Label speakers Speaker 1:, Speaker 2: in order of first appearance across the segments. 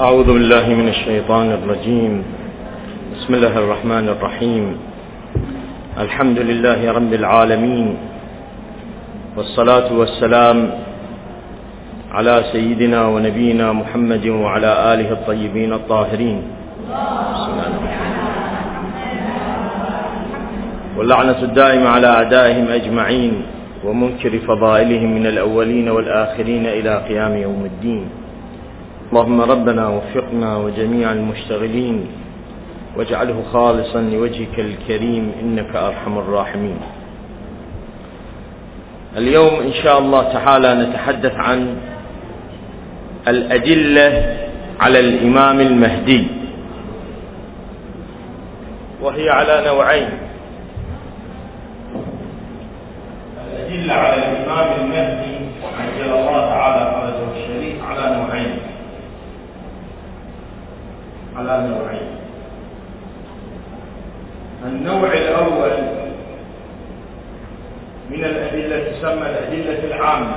Speaker 1: أعوذ بالله من الشيطان الرجيم. بسم الله الرحمن الرحيم. الحمد لله رب العالمين. والصلاة والسلام على سيدنا ونبينا محمد وعلى آله الطيبين الطاهرين. واللعنة الدائمة على أعدائهم أجمعين ومنكر فضائلهم من الأولين والآخرين إلى قيام يوم الدين. اللهم ربنا وفقنا وجميع المشتغلين واجعله خالصا لوجهك الكريم إنك أرحم الراحمين. اليوم إن شاء الله تعالى نتحدث عن الأدلة على الإمام المهدي وهي على نوعين. الأدلة على الإمام المهدي عجل الله تعالى فرجه الشريف على نوعين. على نوعين. النوع الأول من الأدلة تسمى الأدلة العامة.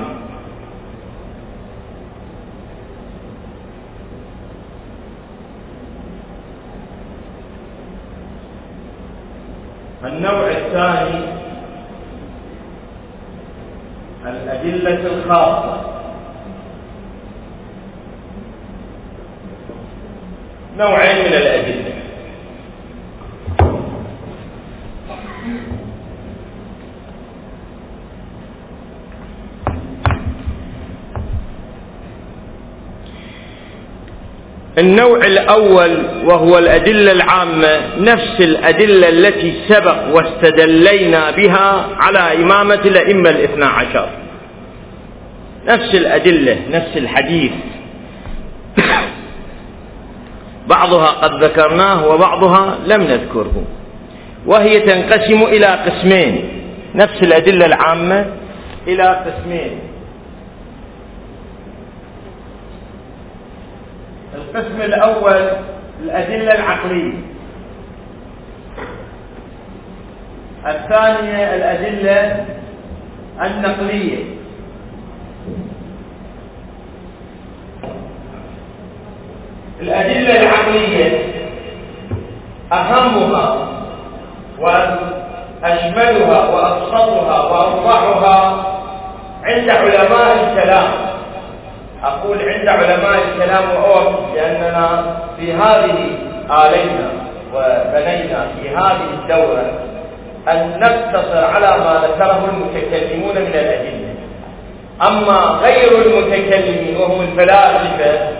Speaker 1: النوع الثاني الأدلة الخاصة. نوعين من الأدلة. النوع الأول وهو الأدلة العامة نفس الأدلة التي سبق واستدلينا بها على إمامة الأئمة الاثنى عشر. نفس الأدلة نفس الحديث. بعضها قد ذكرناه وبعضها لم نذكره. وهي تنقسم إلى قسمين. نفس الأدلة العامة إلى قسمين. القسم الأول الأدلة العقلية. الثانية الأدلة النقلية. الأدلة العقلية أهمها وأشملها وأبسطها وأوضحها عند علماء الكلام. أقول عند علماء الكلام وأوقف لأننا في هذه آلينا وبنينا في هذه الدورة أن نقتصر على ما ذكره المتكلمون من الأدلة. أما غير المتكلمين وهم الفلاسفة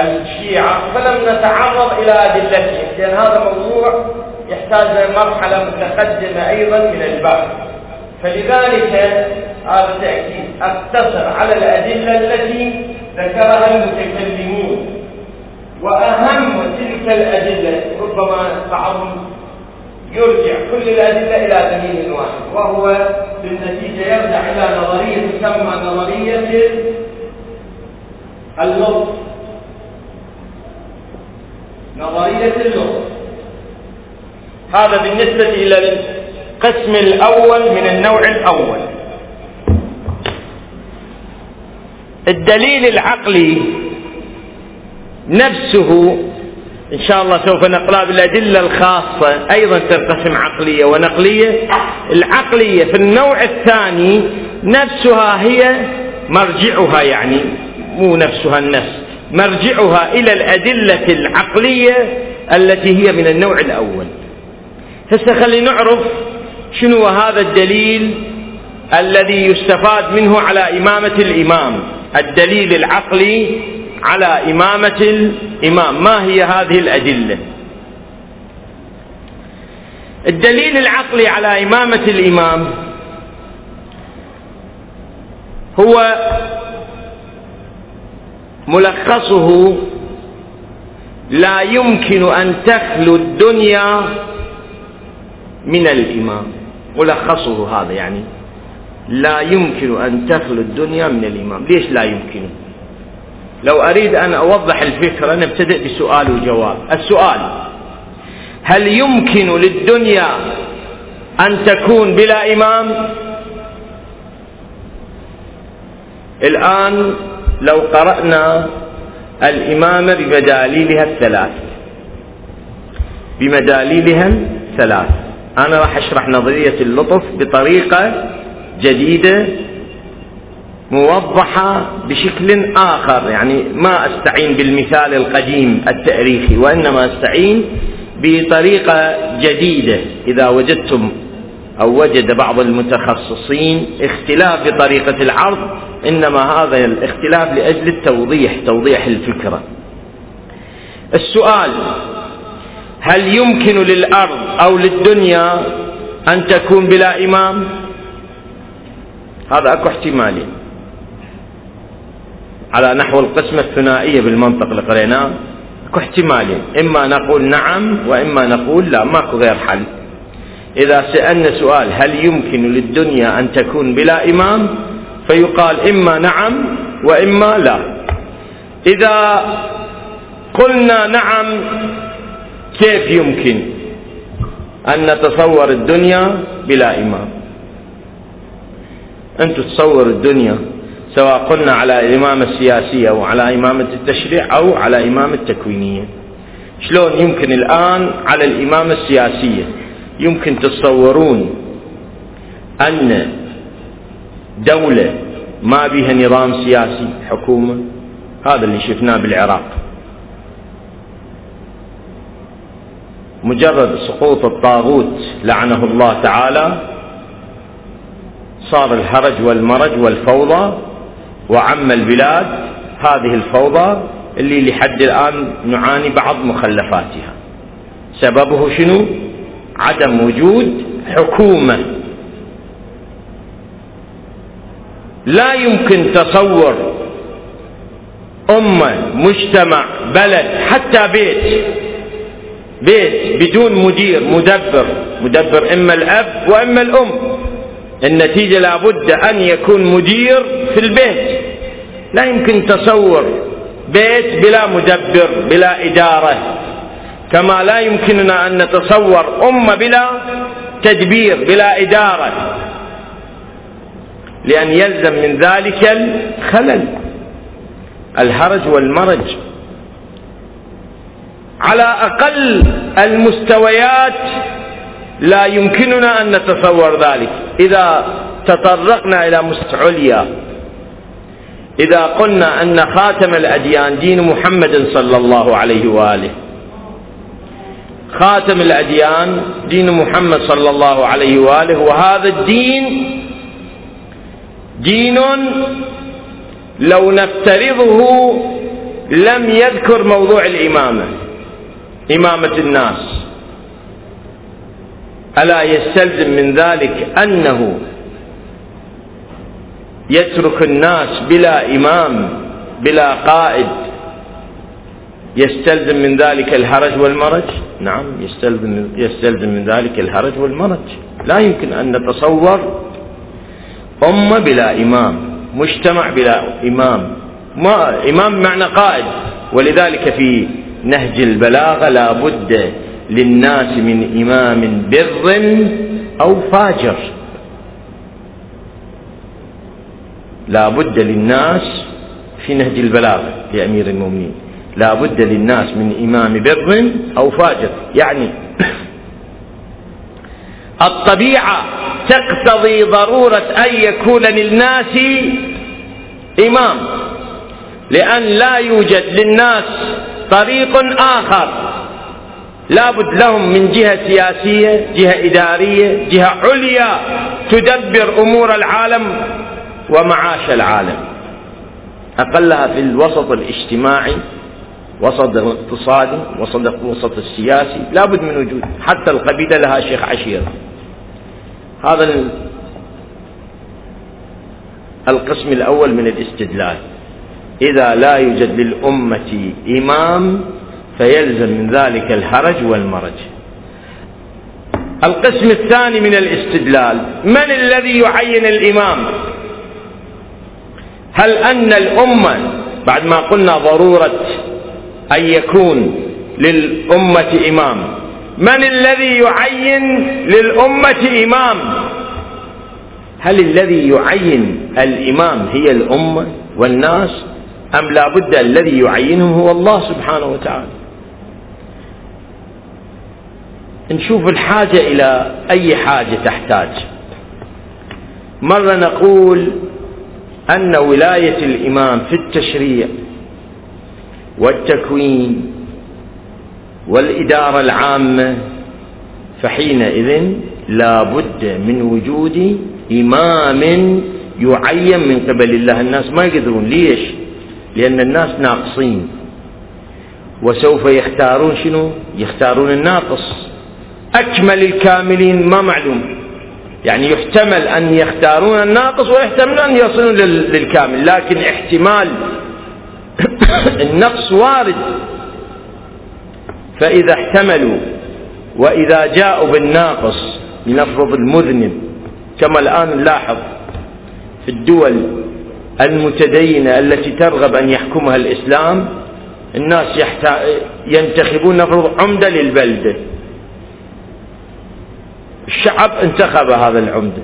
Speaker 1: الشيعة. فلم نتعرض إلى أدلتهم لأن هذا موضوع يحتاج لمرحلة متقدمة أيضا من البحث. فلذلك هذا التأكيد أقتصر على الأدلة التي ذكرها المتكلمون. وأهم تلك الأدلة ربما بعضهم يرجع كل الأدلة إلى دليل واحد وهو بالنتيجة يرجع إلى نظرية تسمى نظرية اللطف نظرية اللغة هذا بالنسبة إلى القسم الأول من النوع الأول. الدليل العقلي نفسه إن شاء الله سوف نقرأ بالأدلة الخاصة أيضا تنقسم عقلية ونقلية. العقلية في النوع الثاني نفسها هي مرجعها يعني مو نفسها النفس. مرجعها إلى الأدلة العقلية التي هي من النوع الأول. هسه خلي نعرف شنو هذا الدليل الذي يستفاد منه على إمامة الإمام. الدليل العقلي على إمامة الإمام. ما هي هذه الأدلة؟ الدليل العقلي على إمامة الإمام هو ملخصه لا يمكن أن تخلو الدنيا من الإمام. ملخصه هذا يعني لا يمكن أن تخلو الدنيا من الإمام. ليش لا يمكن؟ لو أريد أن أوضح الفكرة نبتدئ بسؤال وجواب. السؤال هل يمكن للدنيا أن تكون بلا إمام؟ الآن لو قرأنا الإمامة بمداليلها الثلاث. بمداليلها الثلاث. أنا راح أشرح نظرية اللطف بطريقة جديدة موضحة بشكل آخر. يعني ما أستعين بالمثال القديم التاريخي وإنما أستعين بطريقة جديدة. إذا وجدتم أو وجد بعض المتخصصين اختلاف بطريقة العرض إنما هذا الاختلاف لأجل التوضيح توضيح الفكرة. السؤال هل يمكن للأرض أو للدنيا أن تكون بلا إمام؟ هذا أكو احتمالين. على نحو القسمة الثنائية بالمنطق اللي قريناه أكو احتمالين. إما نقول نعم وإما نقول لا ماكو غير حل. إذا سألنا سؤال هل يمكن للدنيا أن تكون بلا إمام؟ فيقال إما نعم وإما لا. إذا قلنا نعم كيف يمكن أن نتصور الدنيا بلا إمام؟ أنتم تصوروا الدنيا سواء قلنا على الإمامة السياسية أو على إمامة التشريع أو على إمامة التكوينية. شلون يمكن الآن على الإمامة السياسية يمكن تتصورون أن دولة ما بها نظام سياسي حكومة. هذا اللي شفناه بالعراق. مجرد سقوط الطاغوت لعنه الله تعالى صار الهرج والمرج والفوضى وعم البلاد هذه الفوضى اللي لحد الآن نعاني بعض مخلفاتها. سببه شنو؟ عدم وجود حكومة. لا يمكن تصور أمة مجتمع بلد حتى بيت. بيت بدون مدير مدبر. مدبر إما الأب وإما الأم. النتيجة لابد أن يكون مدير في البيت. لا يمكن تصور بيت بلا مدبر بلا إدارة. كما لا يمكننا أن نتصور أمة بلا تدبير بلا إدارة. لأن يلزم من ذلك الخلل الهرج والمرج. على أقل المستويات لا يمكننا أن نتصور ذلك. إذا تطرقنا إلى عليا إذا قلنا أن خاتم الأديان دين محمد صلى الله عليه وآله خاتم الأديان دين محمد صلى الله عليه وآله وهذا الدين دين لو نفترضه لم يذكر موضوع الإمامة إمامة الناس. ألا يستلزم من ذلك أنه يترك الناس بلا إمام بلا قائد؟ يستلزم من ذلك الهرج والمرج؟ نعم يستلزم, يستلزم من ذلك الهرج والمرج. لا يمكن أن نتصور أمة بلا إمام مجتمع بلا إمام. ما إمام معنى قائد. ولذلك في نهج البلاغة لا بد للناس من إمام بر أو فاجر. لا بد للناس في نهج البلاغة لأمير المؤمنين. لا بد للناس من إمام بر أو فاجر. يعني الطبيعة تقتضي ضرورة أن يكون للناس إمام لأن لا يوجد للناس طريق آخر. لابد لهم من جهة سياسية جهة إدارية جهة عليا تدبر أمور العالم ومعاش العالم. أقلها في الوسط الاجتماعي وسط الاقتصادي وسط الوسط السياسي لابد من وجود حتى القبيلة لها شيخ عشيرة هذا القسم الأول من الاستدلال. إذا لا يوجد للأمة إمام فيلزم من ذلك الحرج والمرج. القسم الثاني من الاستدلال من الذي يعين الإمام؟ هل أن الأمة بعد ما قلنا ضرورة أن يكون للأمة إمام. من الذي يعين للأمة إمام؟ هل الذي يعين الإمام هي الأمة والناس؟ أم لا بد الذي يعينهم هو الله سبحانه وتعالى؟ نشوف الحاجة إلى أي حاجة تحتاج. مرة نقول أن ولاية الإمام في التشريع والتكوين والإدارة العامة فحينئذ لا بد من وجود إمام يعين من قبل الله. الناس ما يقدرون. ليش؟ لأن الناس ناقصين. وسوف يختارون شنو؟ يختارون الناقص. أكمل الكاملين ما معلوم. يعني يحتمل أن يختارون الناقص ويحتمل أن يصلون للكامل. لكن احتمال النقص وارد. فإذا احتملوا وإذا جاءوا بالناقص لنفرض المذنب كما الآن نلاحظ في الدول المتدينة التي ترغب أن يحكمها الإسلام الناس ينتخبون نفرض عمدة للبلدة. الشعب انتخب هذا العمدة.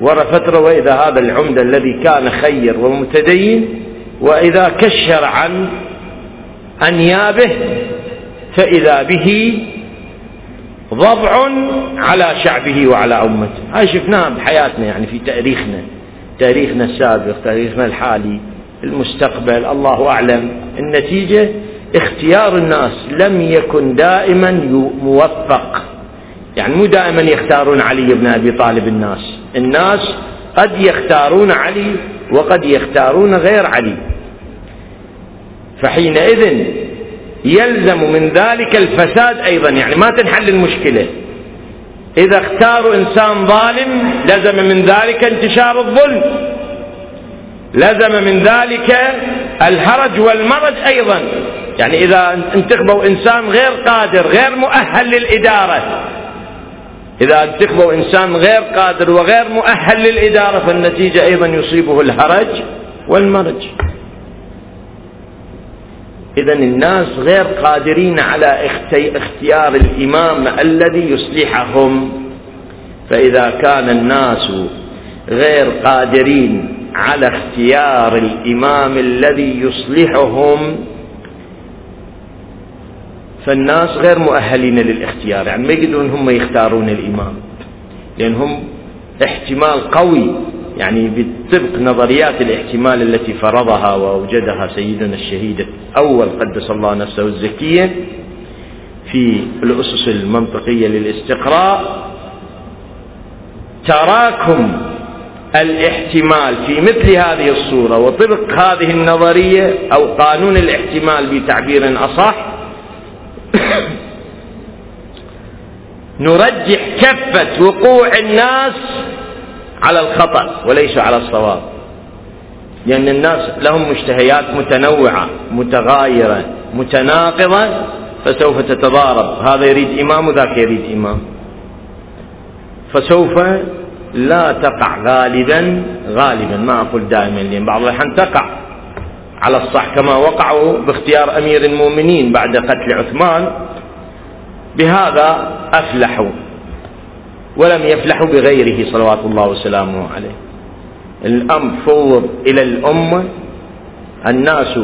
Speaker 1: ورا فترة وإذا هذا العمدة الذي كان خير ومتدين وإذا كشر عن أنيابه فإذا به ضبع على شعبه وعلى أمته. هاي شفناها بحياتنا يعني في تاريخنا. تاريخنا السابق تاريخنا الحالي المستقبل الله أعلم. النتيجة اختيار الناس لم يكن دائما موفق. يعني مو دائما يختارون علي بن أبي طالب الناس. الناس قد يختارون علي وقد يختارون غير علي. فحينئذ يلزم من ذلك الفساد أيضا يعني ما تنحل المشكلة. إذا اختاروا إنسان ظالم لزم من ذلك انتشار الظلم. لزم من ذلك الهرج والمرج أيضا. يعني إذا انتخبوا إنسان غير قادر غير مؤهل للإدارة. إذا انتخبوا إنسان غير قادر وغير مؤهل للإدارة فالنتيجة أيضا يصيبه الهرج والمرج. إذا الناس غير قادرين على اختيار الإمام الذي يصلحهم. فإذا كان الناس غير قادرين على اختيار الإمام الذي يصلحهم فالناس غير مؤهلين للاختيار. يعني ما يقدرون هم يختارون الإمام. لأنهم احتمال قوي يعني بطبق نظريات الاحتمال التي فرضها وأوجدها سيدنا الشهيد الأول قدس الله نفسه الزكية في الأسس المنطقية للاستقراء. تراكم الاحتمال في مثل هذه الصورة وطبق هذه النظرية أو قانون الاحتمال بتعبير أصح. نرجح كفة وقوع الناس على الخطأ وليس على الصواب. لأن الناس لهم مشتهيات متنوعة متغايرة متناقضة فسوف تتضارب. هذا يريد إمام وذاك يريد إمام. فسوف لا تقع غالبا غالبا ما أقول دائما لأن بعض الأحيان تقع على الصح كما وقعوا باختيار أمير المؤمنين بعد قتل عثمان. بهذا أفلحوا. ولم يفلحوا بغيره صلوات الله وسلامه عليه. الأمر فوض إلى الأمة الناس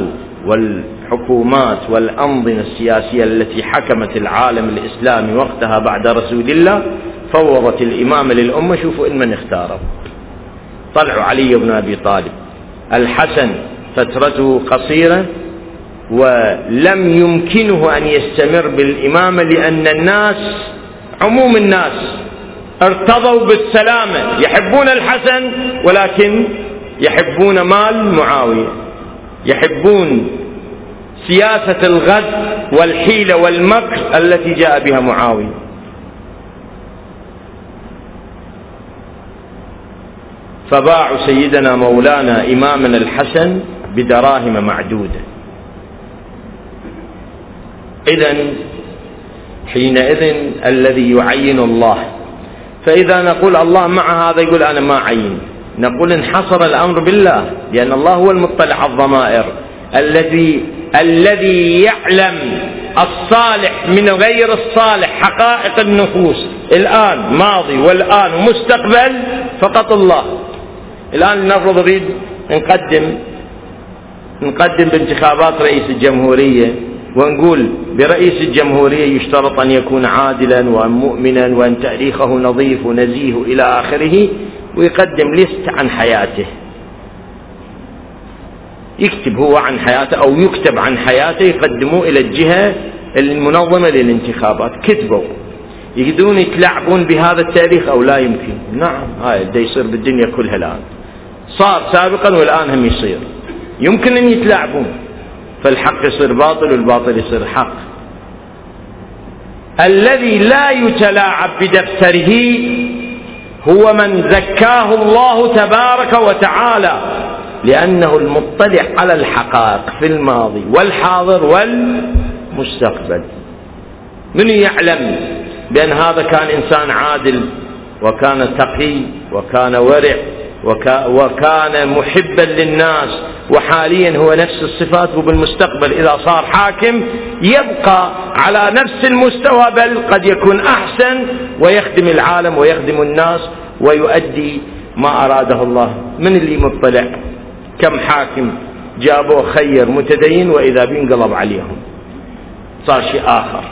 Speaker 1: والحكومات والأنظمة السياسية التي حكمت العالم الإسلامي وقتها بعد رسول الله فوضت الإمامة للأمة. شوفوا إن من اختاره. طلعوا علي بن أبي طالب. الحسن فترته قصيرة ولم يمكنه أن يستمر بالإمامة لأن الناس عموم الناس ارتضوا بالسلامة. يحبون الحسن ولكن يحبون مال معاوية. يحبون سياسة الغد والحيلة والمكر التي جاء بها معاوية. فباعوا سيدنا مولانا إمامنا الحسن بدراهم معدودة. إذا حينئذ الذي يعين الله فإذا نقول الله مع هذا يقول أنا ما عين. نقول انحصر الأمر بالله لأن الله هو المطلع الضمائر. الذي الذي يعلم الصالح من غير الصالح حقائق النفوس. الآن ماضي والآن ومستقبل فقط الله. الآن نفرض نريد نقدم نقدم بانتخابات رئيس الجمهورية. ونقول برئيس الجمهورية يشترط أن يكون عادلا وأن مؤمنا وأن تاريخه نظيف ونزيه إلى آخره ويقدم ليست عن حياته. يكتب هو عن حياته أو يكتب عن حياته يقدموه إلى الجهة المنظمة للانتخابات. كتبوا. يقدرون يتلاعبون بهذا التاريخ أو لا يمكن. نعم هاي ده يصير بالدنيا كلها الآن. صار سابقا والآن هم يصير. يمكن أن يتلاعبون. فالحق يصير باطل والباطل يصير حق. الذي لا يتلاعب بدفتره هو من زكاه الله تبارك وتعالى لأنه المطلع على الحقائق في الماضي والحاضر والمستقبل. من يعلم بأن هذا كان إنسان عادل وكان تقي وكان ورع وكان محبا للناس وحاليا هو نفس الصفات وبالمستقبل. إذا صار حاكم يبقى على نفس المستوى بل قد يكون أحسن ويخدم العالم ويخدم الناس ويؤدي ما أراده الله. من اللي مطلع؟ كم حاكم جابوه خير متدين وإذا بينقلب عليهم؟ صار شيء آخر.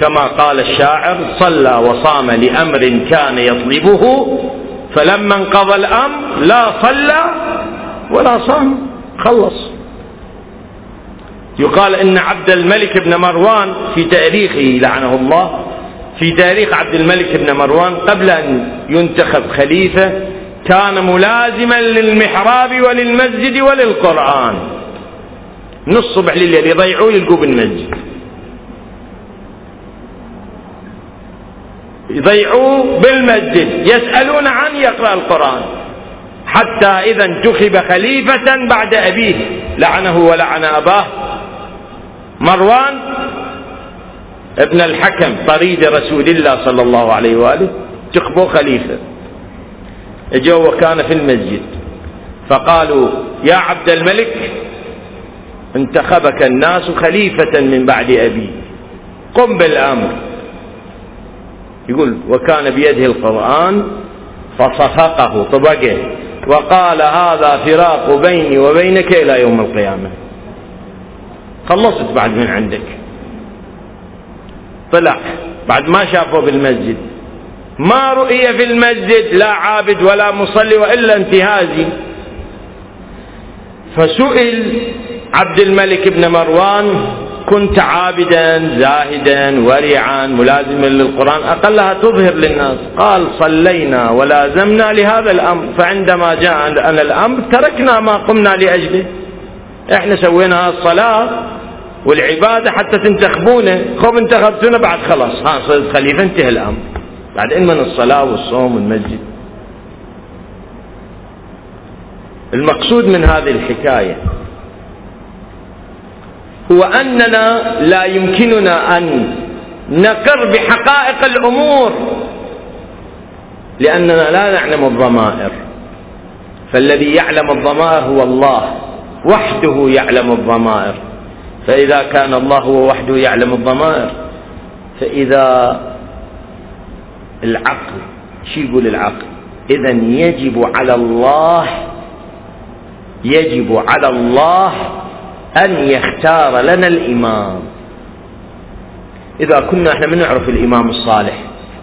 Speaker 1: كما قال الشاعر صلى وصام لأمر كان يطلبه فلما انقضى الأمر لا صلى ولا صام خلص. يقال إن عبد الملك بن مروان في تاريخه لعنه الله في تاريخ عبد الملك بن مروان قبل أن ينتخب خليفة كان ملازما للمحراب وللمسجد وللقرآن. من الصبح لليل يضيعوا يلقوا بالمسجد. يضيعوه بالمسجد يسألون عن يقرأ القرآن. حتى إذا انتخب خليفة بعد أبيه لعنه ولعن أباه. مروان ابن الحكم طريد رسول الله صلى الله عليه وآله انتخبوا خليفة. اجوا وكان في المسجد. فقالوا يا عبد الملك انتخبك الناس خليفة من بعد أبي قم بالأمر. يقول وكان بيده القرآن فصفقه. طبقه وقال هذا فراق بيني وبينك إلى يوم القيامة. خلصت بعد من عندك. طلع. بعد ما شافه بالمسجد ما رؤي في المسجد لا عابد ولا مصلي وإلا انتهازي. فسئل عبد الملك بن مروان كنت عابدا زاهدا ورعا ملازما للقرآن أقلها تظهر للناس. قال صلينا ولازمنا لهذا الأمر. فعندما جاء أنا الأمر تركنا ما قمنا لأجله. إحنا سوينا الصلاة والعبادة حتى تنتخبونا خب انتخبتونا بعد خلاص. ها صرت خليفة انتهى الأمر. بعد من الصلاة والصوم والمسجد. المقصود من هذه الحكاية هو أننا لا يمكننا أن نقر بحقائق الأمور لأننا لا نعلم الضمائر. فالذي يعلم الضمائر هو الله وحده يعلم الضمائر. فإذا كان الله هو وحده يعلم الضمائر فإذا العقل شو يقول العقل؟ إذا يجب على الله يجب على الله أن يختار لنا الإمام. إذا كنا إحنا من نعرف الإمام الصالح.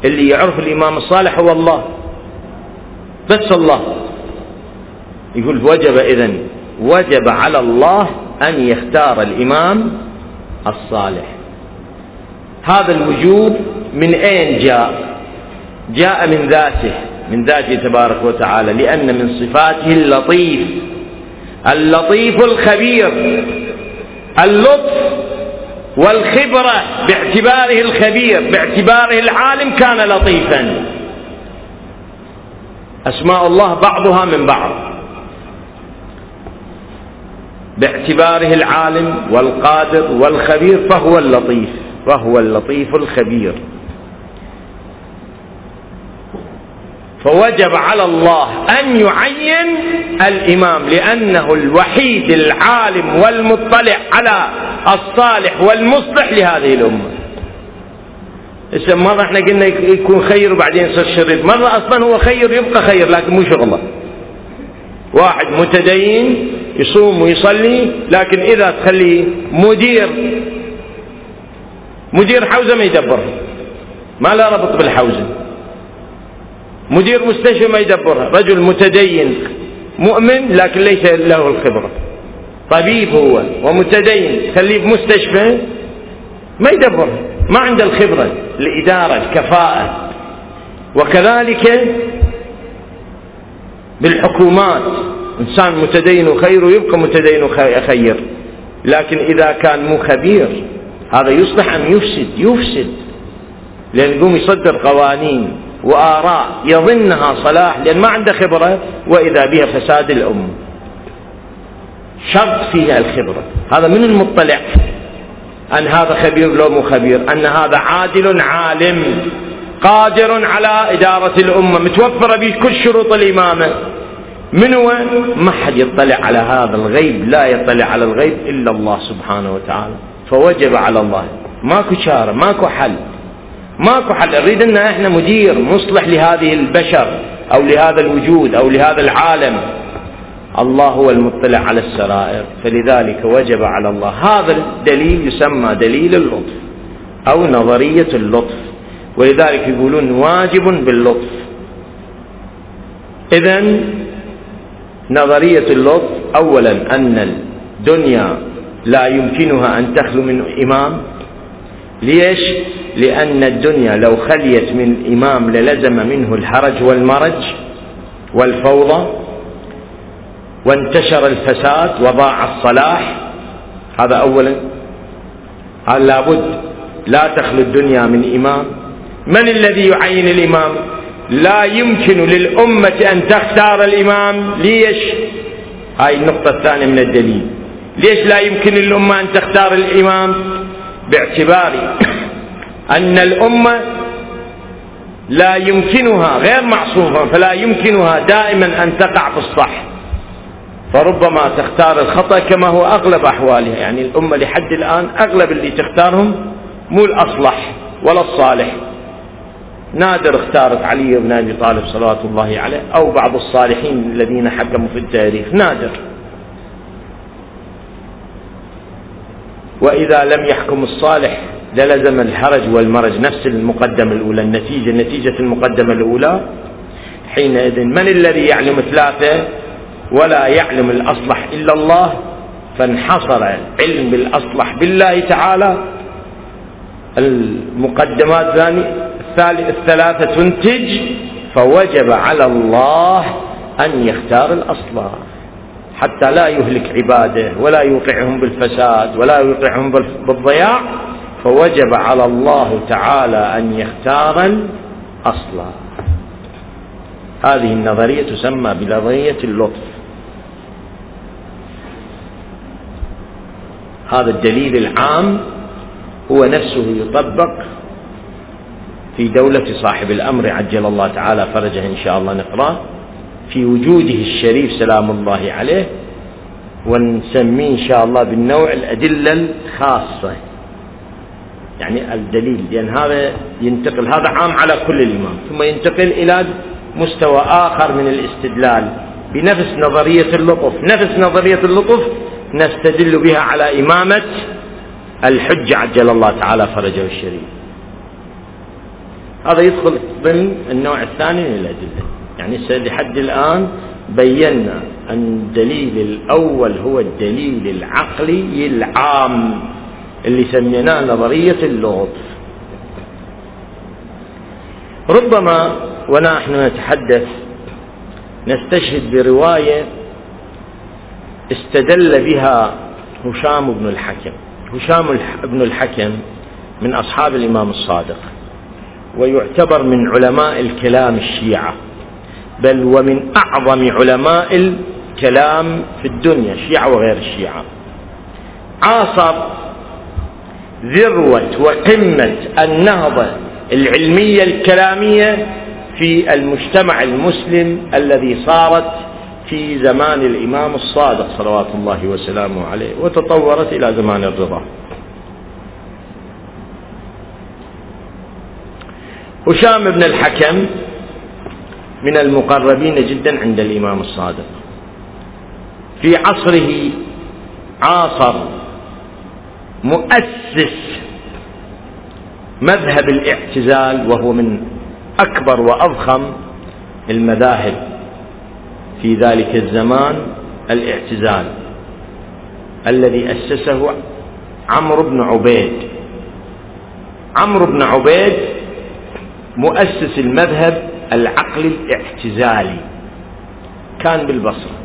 Speaker 1: اللي يعرف الإمام الصالح هو الله. بس الله. يقول وجب إذن. وجب على الله أن يختار الإمام الصالح. هذا الوجوب من أين جاء؟ جاء من ذاته. من ذاته تبارك وتعالى. لأن من صفاته اللطيف. اللطيف الخبير اللطف والخبرة باعتباره الخبير باعتباره العالم كان لطيفا. أسماء الله بعضها من بعض. باعتباره العالم والقادر والخبير فهو اللطيف فهو اللطيف الخبير. فوجب على الله أن يعين الإمام لأنه الوحيد العالم والمطلع على الصالح والمصلح لهذه الأمة. إذا مرة إحنا قلنا يكون خير وبعدين يصير شرير مرة أصلا هو خير يبقى خير لكن مو شغله. واحد متدين يصوم ويصلي لكن إذا تخليه مدير مدير حوزة ما يدبرها ما لا ربط بالحوزة. مدير مستشفى ما يدبرها. رجل متدين مؤمن لكن ليس له الخبرة. طبيب هو ومتدين خليه في مستشفى ما يدبرها. ما عنده الخبرة. الإدارة الكفاءة. وكذلك بالحكومات. إنسان متدين وخير ويبقى متدين وخير. لكن إذا كان مو خبير هذا يصلح أم يفسد يفسد. لأن يقوم يصدر قوانين. وآراء يظنها صلاح لأن ما عنده خبرة وإذا بها فساد الأمة. شرط فيها الخبرة. هذا من المطلع. أن هذا خبير لو مو خبير. أن هذا عادل عالم. قادر على إدارة الأمة. متوفرة به كل شروط الإمامة. من هو؟ ما حد يطلع على هذا الغيب. لا يطلع على الغيب إلا الله سبحانه وتعالى. فوجب على الله. ماكو شارة ماكو حل. ماكو حل. نريد أن إحنا مدير مصلح لهذه البشر أو لهذا الوجود أو لهذا العالم. الله هو المطلع على السرائر فلذلك وجب على الله. هذا الدليل يسمى دليل اللطف أو نظرية اللطف. ولذلك يقولون واجب باللطف. اذا نظرية اللطف اولا أن الدنيا لا يمكنها أن تخلو من إمام. ليش؟ لأن الدنيا لو خليت من امام للزم منه الحرج والمرج والفوضى وانتشر الفساد وضاع الصلاح. هذا اولا. قال لابد لا تخلو الدنيا من إمام. من الذي يعين الإمام؟ لا يمكن للأمة أن تختار الإمام. ليش؟ هاي النقطة الثانية من الدليل. ليش لا يمكن للأمة أن تختار الإمام؟ باعتبار أن الأمة لا يمكنها غير معصومة فلا يمكنها دائما أن تقع في الصح. فربما تختار الخطأ كما هو أغلب أحوالها. يعني الأمة لحد الآن أغلب اللي تختارهم مو الأصلح ولا الصالح. نادر اختارت علي بن أبي طالب صلوات الله عليه أو بعض الصالحين الذين حكموا في التاريخ. نادر. وإذا لم يحكم الصالح للزم الحرج والمرج نفس المقدمة الأولى النتيجة نتيجة المقدمة الأولى. حينئذ من الذي يعلم ثلاثة ولا يعلم الأصلح إلا الله؟ فانحصر علم بالأصلح بالله تعالى. المقدمات الثلاثة تنتج فوجب على الله أن يختار الأصلح. حتى لا يهلك عباده ولا يوقعهم بالفساد ولا يوقعهم بالضياع. فوجب على الله تعالى أن يختار الأصلح هذه النظرية تسمى بنظرية اللطف. هذا الدليل العام هو نفسه يطبق في دولة صاحب الأمر عجل الله تعالى فرجه إن شاء الله نقرأه في وجوده الشريف سلام الله عليه ونسميه إن شاء الله بالنوع الأدلة الخاصة. يعني الدليل لأن هذا ينتقل هذا عام على كل الإمام. ثم ينتقل إلى مستوى آخر من الاستدلال. بنفس نظرية اللطف. نفس نظرية اللطف نستدل بها على إمامة الحج عجل الله تعالى فرجه الشريف. هذا يدخل ضمن النوع الثاني من الأدلة. يعني لحد الآن بينا أن الدليل الأول هو الدليل العقلي العام. اللي سميناه نظرية اللطف ربما ونحن نتحدث نستشهد برواية استدل بها هشام بن الحكم. هشام بن الحكم من أصحاب الإمام الصادق ويعتبر من علماء الكلام الشيعة بل ومن أعظم علماء الكلام في الدنيا الشيعة وغير الشيعة. عاصر ذروة وقمة النهضة العلمية الكلامية في المجتمع المسلم الذي صارت في زمان الإمام الصادق صلوات الله وسلامه عليه وتطورت إلى زمان الرضا. هشام بن الحكم من المقربين جدا عند الإمام الصادق. في عصره عاصر مؤسس مذهب الاعتزال وهو من أكبر وأضخم المذاهب في ذلك الزمان الاعتزال الذي أسسه عمرو بن عبيد. عمرو بن عبيد مؤسس المذهب العقل الاعتزالي كان بالبصرة.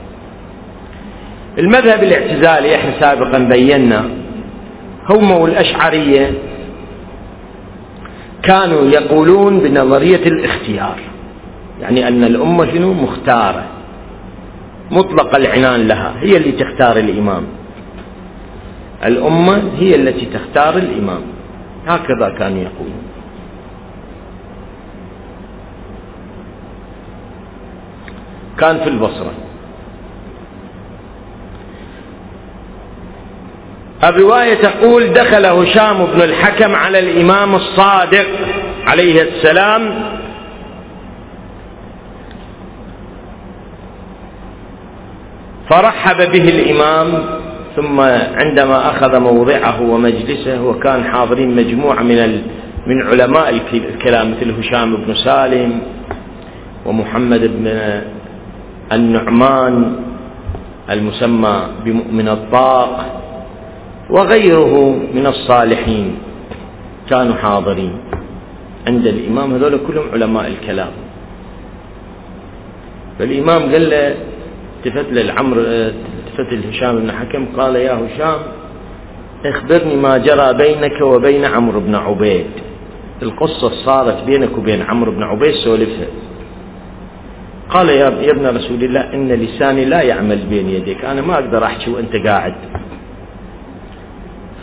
Speaker 1: المذهب الاعتزالي إحنا سابقا بينا هم والأشعرية كانوا يقولون بنظرية الاختيار. يعني أن الأمة شنو؟ مختارة. مطلق العنان لها. هي اللي تختار الإمام. الأمة هي التي تختار الإمام. هكذا كانوا يقولون. كان في البصرة. الرواية تقول دخل هشام بن الحكم على الإمام الصادق عليه السلام. فرحب به الإمام ثم عندما أخذ موضعه ومجلسه وكان حاضرين مجموعة من من علماء الكلام مثل هشام بن سالم ومحمد بن النعمان المسمى بمؤمن الطاق. وغيره من الصالحين كانوا حاضرين عند الإمام. هذول كلهم علماء الكلام. فالإمام قال له التفت للعمر التفت لهشام بن حكم قال يا هشام اخبرني ما جرى بينك وبين عمرو بن عبيد. القصة صارت بينك وبين عمرو بن عبيد سولفها. قال يا ابن رسول الله إن لساني لا يعمل بين يديك أنا ما أقدر أحكي وأنت قاعد.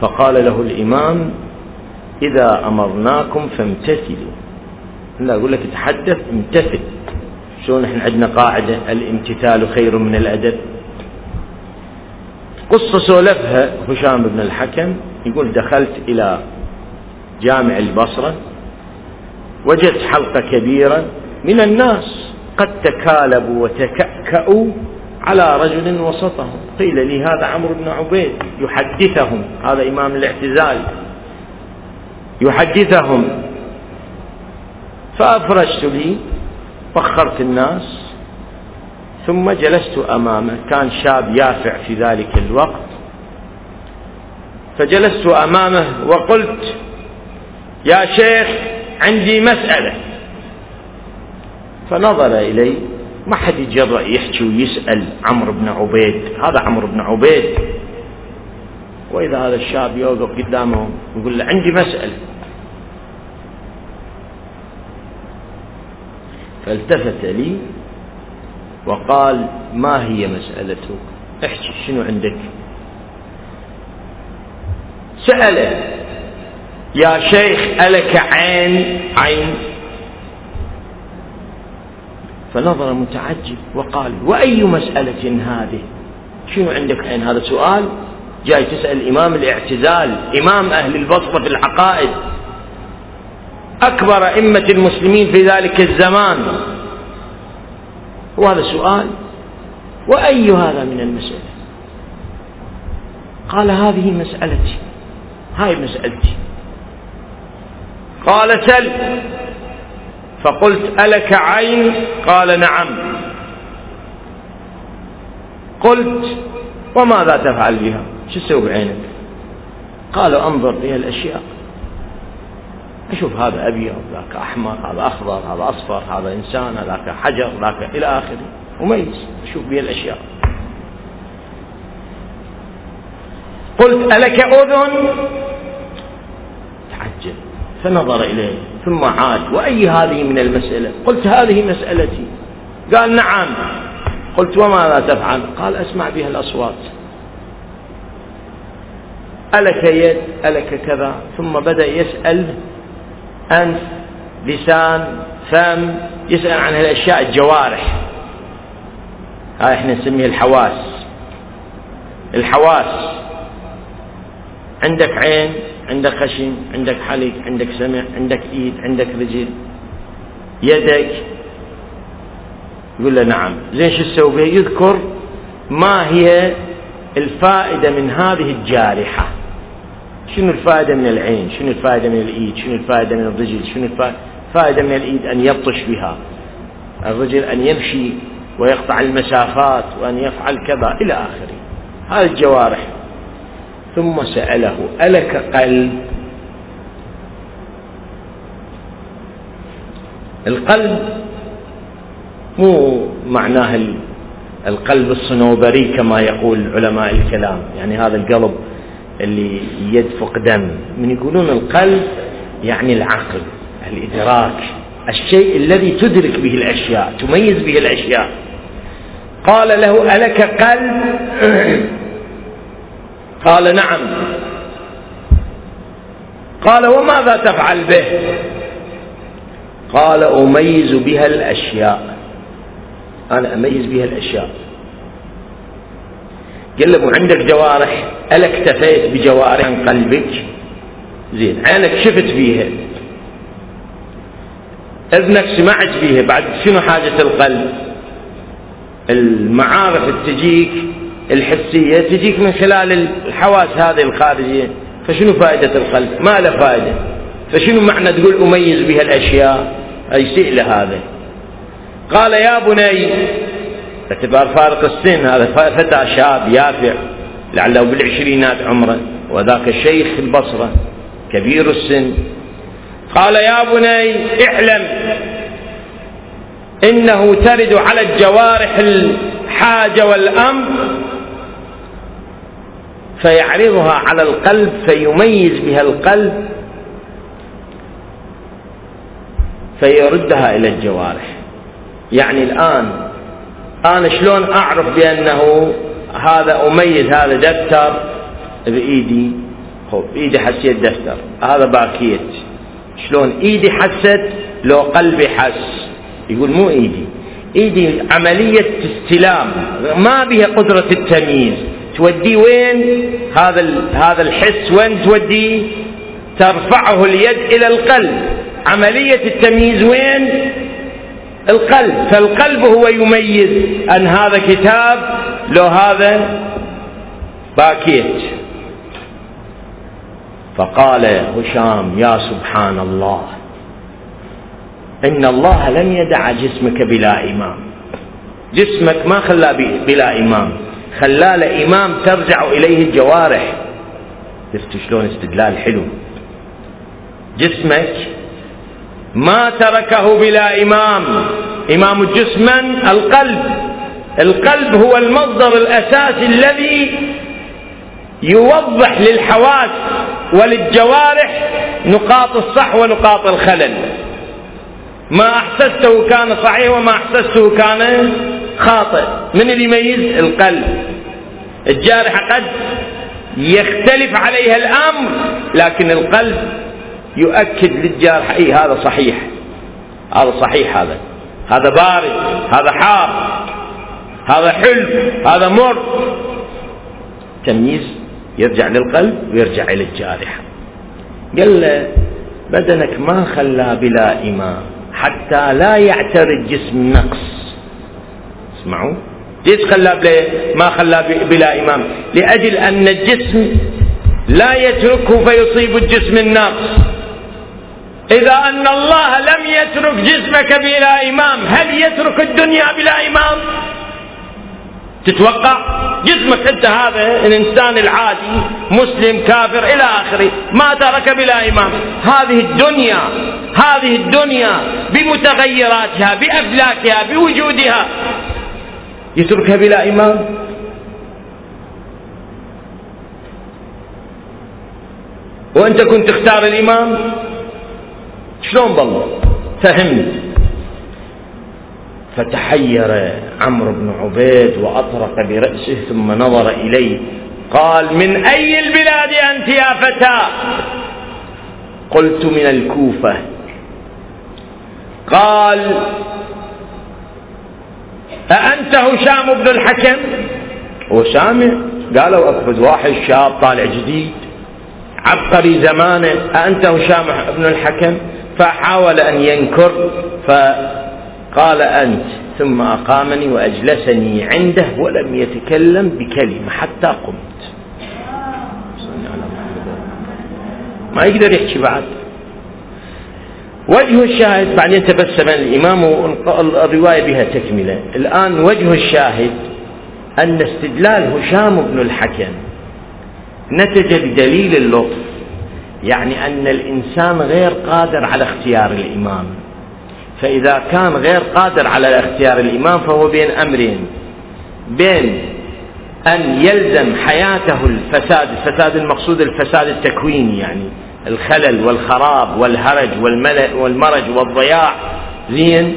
Speaker 1: فقال له الإمام إذا أمرناكم فامتثلوا. لا أقول لك تحدث امتثل. شلون إحنا عندنا قاعدة؟ الامتثال خير من الأدب. قصة سولفها هشام بن الحكم. يقول دخلت إلى جامع البصرة. وجدت حلقة كبيرة. من الناس قد تكالبوا وتكأكأوا على رجل وسطهم قيل لي هذا عمرو بن عبيد. يحدثهم. هذا إمام الاعتزال. يحدثهم. فأفرشت لي. وخرت الناس. ثم جلست أمامه. كان شاب يافع في ذلك الوقت. فجلست أمامه وقلت يا شيخ عندي مسألة. فنظر إلي. ما حد يتجرأ يحكي ويسأل عمرو بن عبيد. هذا عمرو بن عبيد. وإذا هذا الشاب يوقف قدامه يقول له عندي مسألة. فالتفت لي وقال ما هي مسألتك؟ احكي شنو عندك؟ سأله. يا شيخ ألك عين؟ عين. فنظر متعجب وقال وأي مسألة هذه؟ شنو عندك عين؟ هذا سؤال؟ جاي تسأل إمام الاعتزال إمام أهل البصرة في العقائد. أكبر أئمة المسلمين في ذلك الزمان. وهذا سؤال وأي هذا من المسألة؟ قال هذه مسألتي. هاي مسألتي. قال سل. فقلت ألك عين؟ قال نعم. قلت وماذا تفعل بها؟ شو تسوي بعينك؟ قالوا أنظر إلى الأشياء. أشوف هذا أبيض ذاك أحمر هذا أخضر هذا أصفر هذا إنسان ذاك حجر ذاك إلى آخره. وميز أشوف بها الأشياء. قلت ألك أذن؟ تعجب فنظر إليه. ثم عاد. وأي هذه من المسألة؟ قلت هذه مسألتي. قال نعم. قلت وماذا تفعل؟ قال أسمع بها الأصوات. ألك يد ألك كذا. ثم بدأ يسأل أنف لسان فم. يسأل عن الأشياء الجوارح. هاي إحنا نسميها الحواس. الحواس. عندك عين؟ عندك خشم عندك حلق عندك سمع عندك إيد عندك رجل. يدك. يقول له نعم. زين شو تسوي؟ يذكر ما هي الفائدة من هذه الجارحة. شنو الفائدة من العين؟ شنو الفائدة من الإيد؟ شنو الفائدة من الرجل؟ شنو الفائدة من الإيد أن يبطش بها. الرجل أن يمشي ويقطع المسافات وأن يفعل كذا إلى آخره. هذه الجوارح. ثم سأله ألك قلب؟ القلب مو معناه القلب الصنوبري كما يقول علماء الكلام يعني هذا القلب اللي يدفق دم. من يقولون القلب يعني العقل الإدراك الشيء الذي تدرك به الأشياء تميز به الأشياء. قال له ألك قلب؟ قال نعم. قال وماذا تفعل به؟ قال أميز بها الأشياء. أنا أميز بها الأشياء. قال له عندك جوارح؟ ألا اكتفيت بجوارح قلبك؟ زين عينك شفت بيها إذنك سمعت بيها بعد شنو حاجة القلب؟ المعارف تجيك الحسية تجيك من خلال الحواس هذه الخارجية. فشنو فائدة القلب ما له فائدة. فشنو معنى تقول أميز بها الأشياء؟ يسيء لهذا قال يا بني باعتبار فارق السن هذا فتى شاب يافع لعله بالعشرينات عمره وذاك الشيخ البصرة كبير السن. قال يا بني اعلم إنه ترد على الجوارح الحاجة والأمر فيعرضها على القلب فيميز بها القلب فيردها إلى الجوارح. يعني الآن أنا شلون أعرف بأنه هذا أميز هذا دفتر؟ بإيدي خب إيدي حسيت دفتر. هذا باكيت. شلون؟ إيدي حست لو قلبي حس. يقول مو إيدي. إيدي عملية استلام. ما بها قدرة التمييز. توديه وين؟ هذا هذا الحس وين توديه؟ ترفعه اليد إلى القلب. عملية التمييز وين؟ القلب. فالقلب هو يميز. أن هذا كتاب لو هذا باكيت. فقال هشام يا سبحان الله إن الله لم يدع جسمك بلا إمام. جسمك ما خلاه بلا إمام. خلاه لإمام ترجع إليه الجوارح. شفت شلون استدلال حلو؟ جسمك ما تركه بلا إمام. إمام من؟ القلب. القلب هو المصدر الأساسي الذي يوضح للحواس وللجوارح نقاط الصح ونقاط الخلل. ما أحسسته كان صحيح وما أحسسته كان خاطئ. من اللي يميز؟ القلب. الجارحة قد يختلف عليها الأمر لكن القلب يؤكد للجارح إي هذا صحيح. هذا صحيح هذا. هذا بارد هذا حار هذا حلو هذا مر. تمييز يرجع للقلب ويرجع إلى الجارحه قال له بدنك ما خلى بلا إمام حتى لا يعتري الجسم نقص اسمعوا. ليش خلى ما خلى بلا إمام. لأجل أن الجسم لا يتركه فيصيب الجسم النقص إذا أن الله لم يترك جسمك بلا إمام هل يترك الدنيا بلا إمام؟ تتوقع؟ جسمك أنت هذا الإنسان العادي مسلم كافر إلى آخره ما ترك بلا إمام. هذه الدنيا هذه الدنيا بمتغيراتها بأفلاكها بوجودها. يتركها بلا إمام وأنت كنت تختار الإمام شلون بالله؟ فهمني فتحير عمرو بن عبيد وأطرق برأسه ثم نظر إليه. قال من أي البلاد أنت يا فتى؟ قلت من الكوفة. قال أأنت هشام بن الحكم؟ هو سامع قالوا أقفز واحد شاب طالع جديد عبقري زمانه. أأنت هشام بن الحكم؟ فحاول أن ينكر فقال أنت ثم أقامني وأجلسني عنده ولم يتكلم بكلمة حتى قمت. ما يقدر يحكي بعد. وجه الشاهد بعدين تبسم الإمام الرواية بها تكملة. الآن وجه الشاهد أن استدلال هشام بن الحكم نتج بدليل اللطف يعني أن الإنسان غير قادر على اختيار الإمام. فإذا كان غير قادر على اختيار الإمام فهو بين أمرين. بين أن يلزم حياته الفساد الفساد المقصود الفساد التكويني يعني. الخلل والخراب والهرج والمرج والضياع زين؟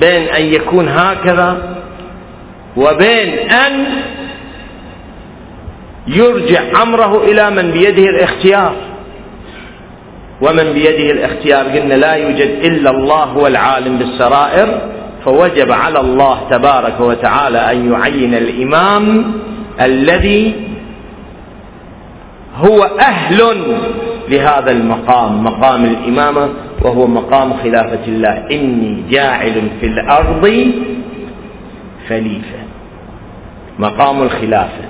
Speaker 1: بين أن يكون هكذا وبين أن يرجع أمره إلى من بيده الاختيار. ومن بيده الاختيار قلنا لا يوجد إلا الله هو العالم بالسرائر فوجب على الله تبارك وتعالى أن يعين الإمام الذي هو أهل لهذا المقام مقام الإمامة وهو مقام خلافة الله. إني جاعل في الأرض خليفة. مقام الخلافة.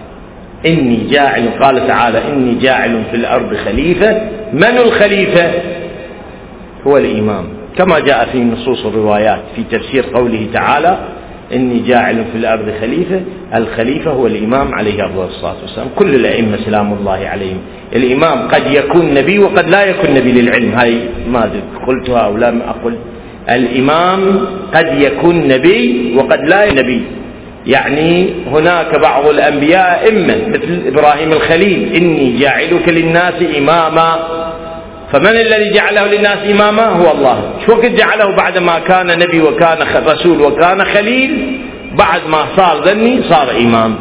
Speaker 1: إني جاعل قال تعالى إني جاعل في الأرض خليفة. من الخليفة؟ هو الإمام. كما جاء في نصوص الروايات في تفسير قوله تعالى إني جاعل في الأرض خليفة الخليفة هو الإمام عليه أفضل الصلاة والسلام. كل الأئمة سلام الله عليهم. الإمام قد يكون نبي وقد لا يكون نبي للعلم. هاي ما قلتها أو لم أقل الإمام قد يكون نبي وقد لا نبي. يعني هناك بعض الأنبياء إما مثل إبراهيم الخليل إني جاعلك للناس إماما. فمن الذي جعله للناس إماما هو الله. شو وقت جعله بعد ما كان نبي وكان رسول وكان خليل؟ بعد ما صار ذني صار إمام.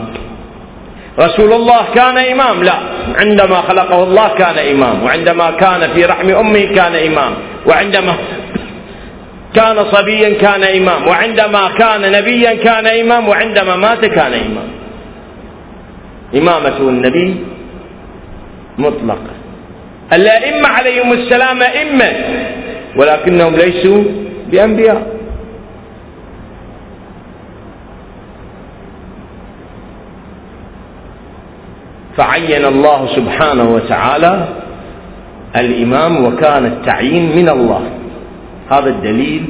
Speaker 1: رسول الله كان إمام؟ لا. عندما خلقه الله كان إمام. وعندما كان في رحم أمه كان إمام. وعندما كان صبيا كان إمام. وعندما كان نبيا كان إمام. وعندما مات كان إمام. إمامة النبي مطلقة. الأئمة عليهم السلام أئمة ولكنهم ليسوا بأنبياء. فعين الله سبحانه وتعالى الإمام وكان التعيين من الله. هذا الدليل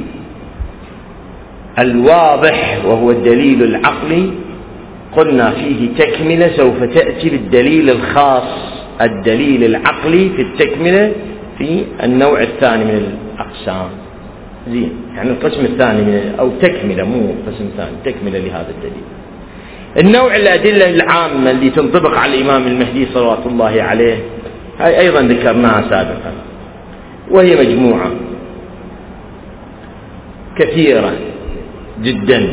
Speaker 1: الواضح وهو الدليل العقلي. قلنا فيه تكملة سوف تأتي بالدليل الخاص. الدليل العقلي في التكملة في النوع الثاني من الأقسام. زين. يعني القسم الثاني من أو تكملة مو قسم ثاني تكملة لهذا الدليل. النوع الأدلة العامة اللي تنطبق على الإمام المهدي صلوات الله عليه هاي أيضا ذكرناها سابقا. وهي مجموعة. كثيرة جدا.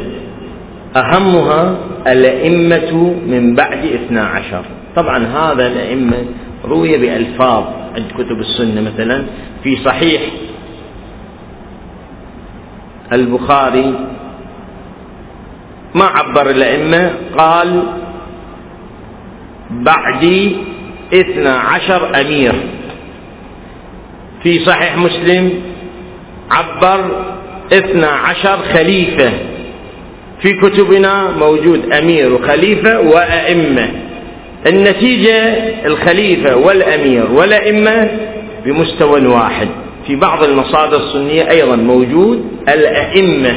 Speaker 1: أهمها الأئمة من بعد اثنا عشر. طبعا هذا الأئمة روي بألفاظ عند كتب السنة مثلا في صحيح البخاري ما عبر الأئمة قال بعدي اثنا عشر أمير. في صحيح مسلم عبر اثنا عشر خليفة. في كتبنا موجود أمير وخليفة وأئمة. النتيجة الخليفة والأمير والأئمة بمستوى واحد. في بعض المصادر السنية أيضا موجود الأئمة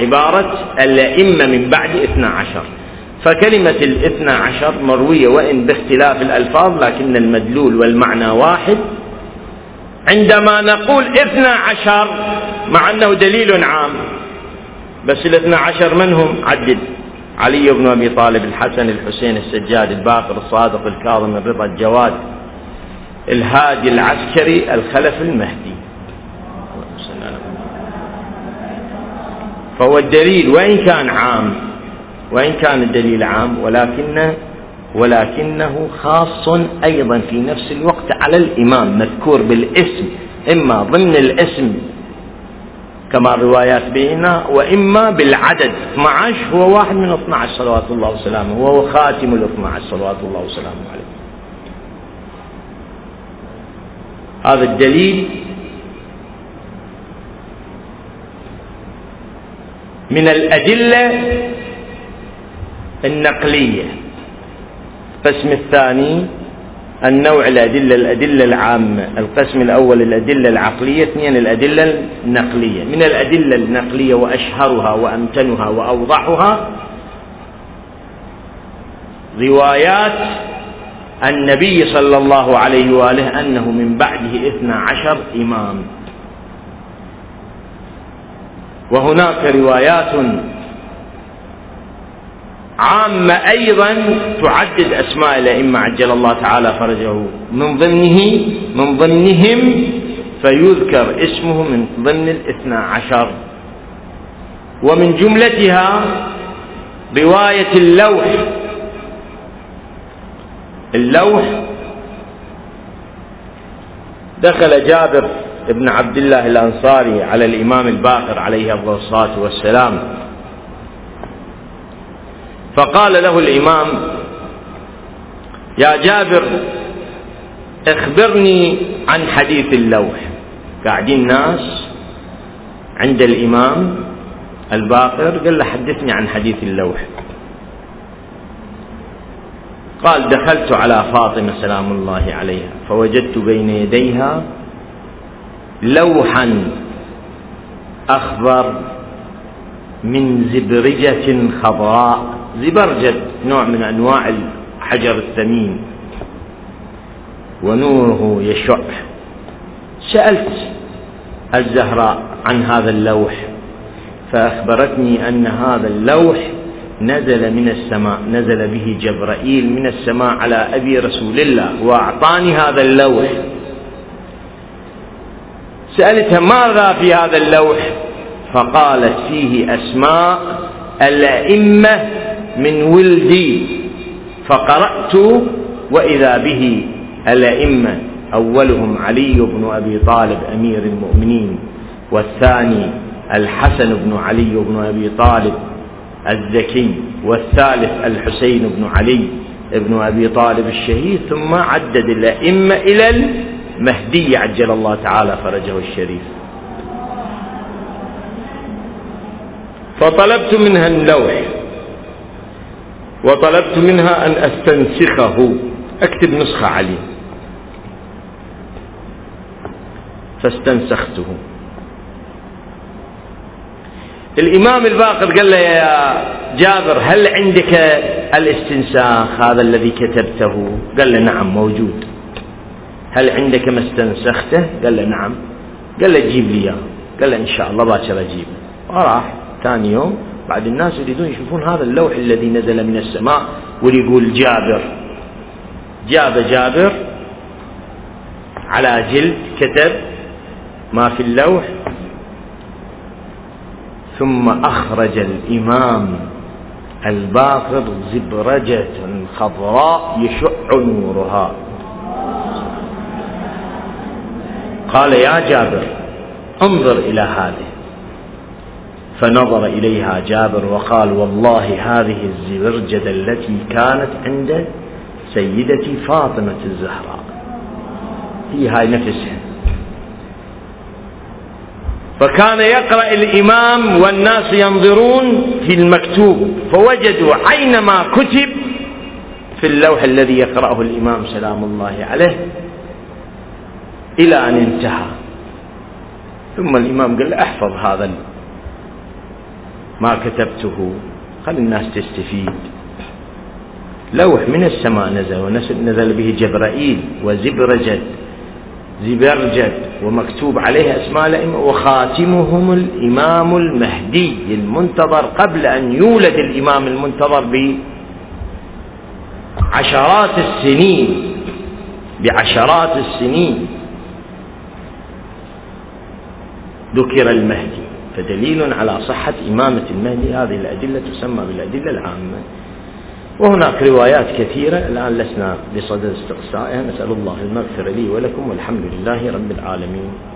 Speaker 1: عبارة الأئمة من بعد اثنا عشر. فكلمة الاثنى عشر مروية وإن باختلاف الألفاظ لكن المدلول والمعنى واحد. عندما نقول اثنى عشر مع أنه دليل عام بس الاثنى عشر من هم؟ عدد علي بن أبي طالب الحسن الحسين السجاد الباقر الصادق الكاظم الرضا الجواد الهادي العسكري الخلف المهدي. فهو الدليل وإن كان عام وإن كان الدليل عام ولكنه ولكنه خاص أيضا في نفس الوقت على الإمام مذكور بالاسم إما ضمن الاسم كما الروايات بيننا وإما بالعدد. 12 هو واحد من 12 صلوات الله وسلامه وهو خاتم ال 12 صلوات الله وسلامه عليه. هذا الدليل من الأدلة النقلية. القسم الثاني النوع الأدلة الأدلة العامة القسم الأول الأدلة العقلية اثنين الأدلة النقلية. من الأدلة النقلية وأشهرها وأمتنها وأوضحها روايات النبي صلى الله عليه وآله أنه من بعده اثنا عشر إمام. وهناك روايات عامة أيضا تعدد أسماء الأئمة عجل الله تعالى فرجه. من ضمنه من ضمنهم فيذكر اسمه من ضمن الاثنى عشر. ومن جملتها رواية اللوح. اللوح دخل جابر بن عبد الله الأنصاري على الإمام الباقر عليه الصلاة والسلام. فقال له الإمام يا جابر أخبرني عن حديث اللوح. قاعدين ناس عند الإمام الباقر قال له حدثني عن حديث اللوح. قال دخلت على فاطمة سلام الله عليها فوجدت بين يديها لوحا أخضر من زبرجة خضراء. زبرجد نوع من أنواع الحجر الثمين. ونوره يشع. سألت الزهراء عن هذا اللوح فأخبرتني أن هذا اللوح نزل من السماء نزل به جبرائيل من السماء على أبي رسول الله وأعطاني هذا اللوح. سألتها ماذا في هذا اللوح؟ فقالت فيه أسماء الأئمة من ولدي فقرأت وإذا به الأئمة أولهم علي بن أبي طالب أمير المؤمنين والثاني الحسن بن علي بن أبي طالب الزكي والثالث الحسين بن علي بن أبي طالب الشهيد ثم عدد الأئمة إلى المهدي عجل الله تعالى فرجه الشريف. فطلبت منها اللوح وطلبت منها أن أستنسخه. أكتب نسخة عليه فاستنسخته. الإمام الباقر قال له يا جابر هل عندك الاستنساخ هذا الذي كتبته؟ قال له نعم موجود. هل عندك ما استنسخته؟ قال له نعم. قال له جيب لي إياه. قال له إن شاء الله باكر أجيب وراح ثاني يوم بعد الناس يريدون يشوفون هذا اللوح الذي نزل من السماء ويقول جابر. جاب جابر على جلد كتب ما في اللوح ثم أخرج الإمام الباقر زبرجة خضراء يشع نورها. قال يا جابر انظر إلى هذه. فنظر إليها جابر وقال والله هذه الزبرجد التي كانت عند سيدتي فاطمة الزهراء. هي هاي نفسها فكان يقرأ الإمام والناس ينظرون في المكتوب فوجدوا عينما كتب في اللوح الذي يقرأه الإمام سلام الله عليه إلى أن انتهى. ثم الإمام قال أحفظ هذا ما كتبته. خل الناس تستفيد. لوح من السماء نزل ونزل به جبرائيل وزبرجد زبرجد ومكتوب عليه أسماء الأئمة وخاتمهم الإمام المهدي المنتظر قبل أن يولد الإمام المنتظر بعشرات السنين بعشرات السنين. ذكر المهدي. فدليل على صحة إمامة المهدي. هذه الأدلة تسمى بالأدلة العامة. وهناك روايات كثيرة الآن لسنا بصدد استقصائها. نسأل الله المغفرة لي ولكم والحمد لله رب العالمين.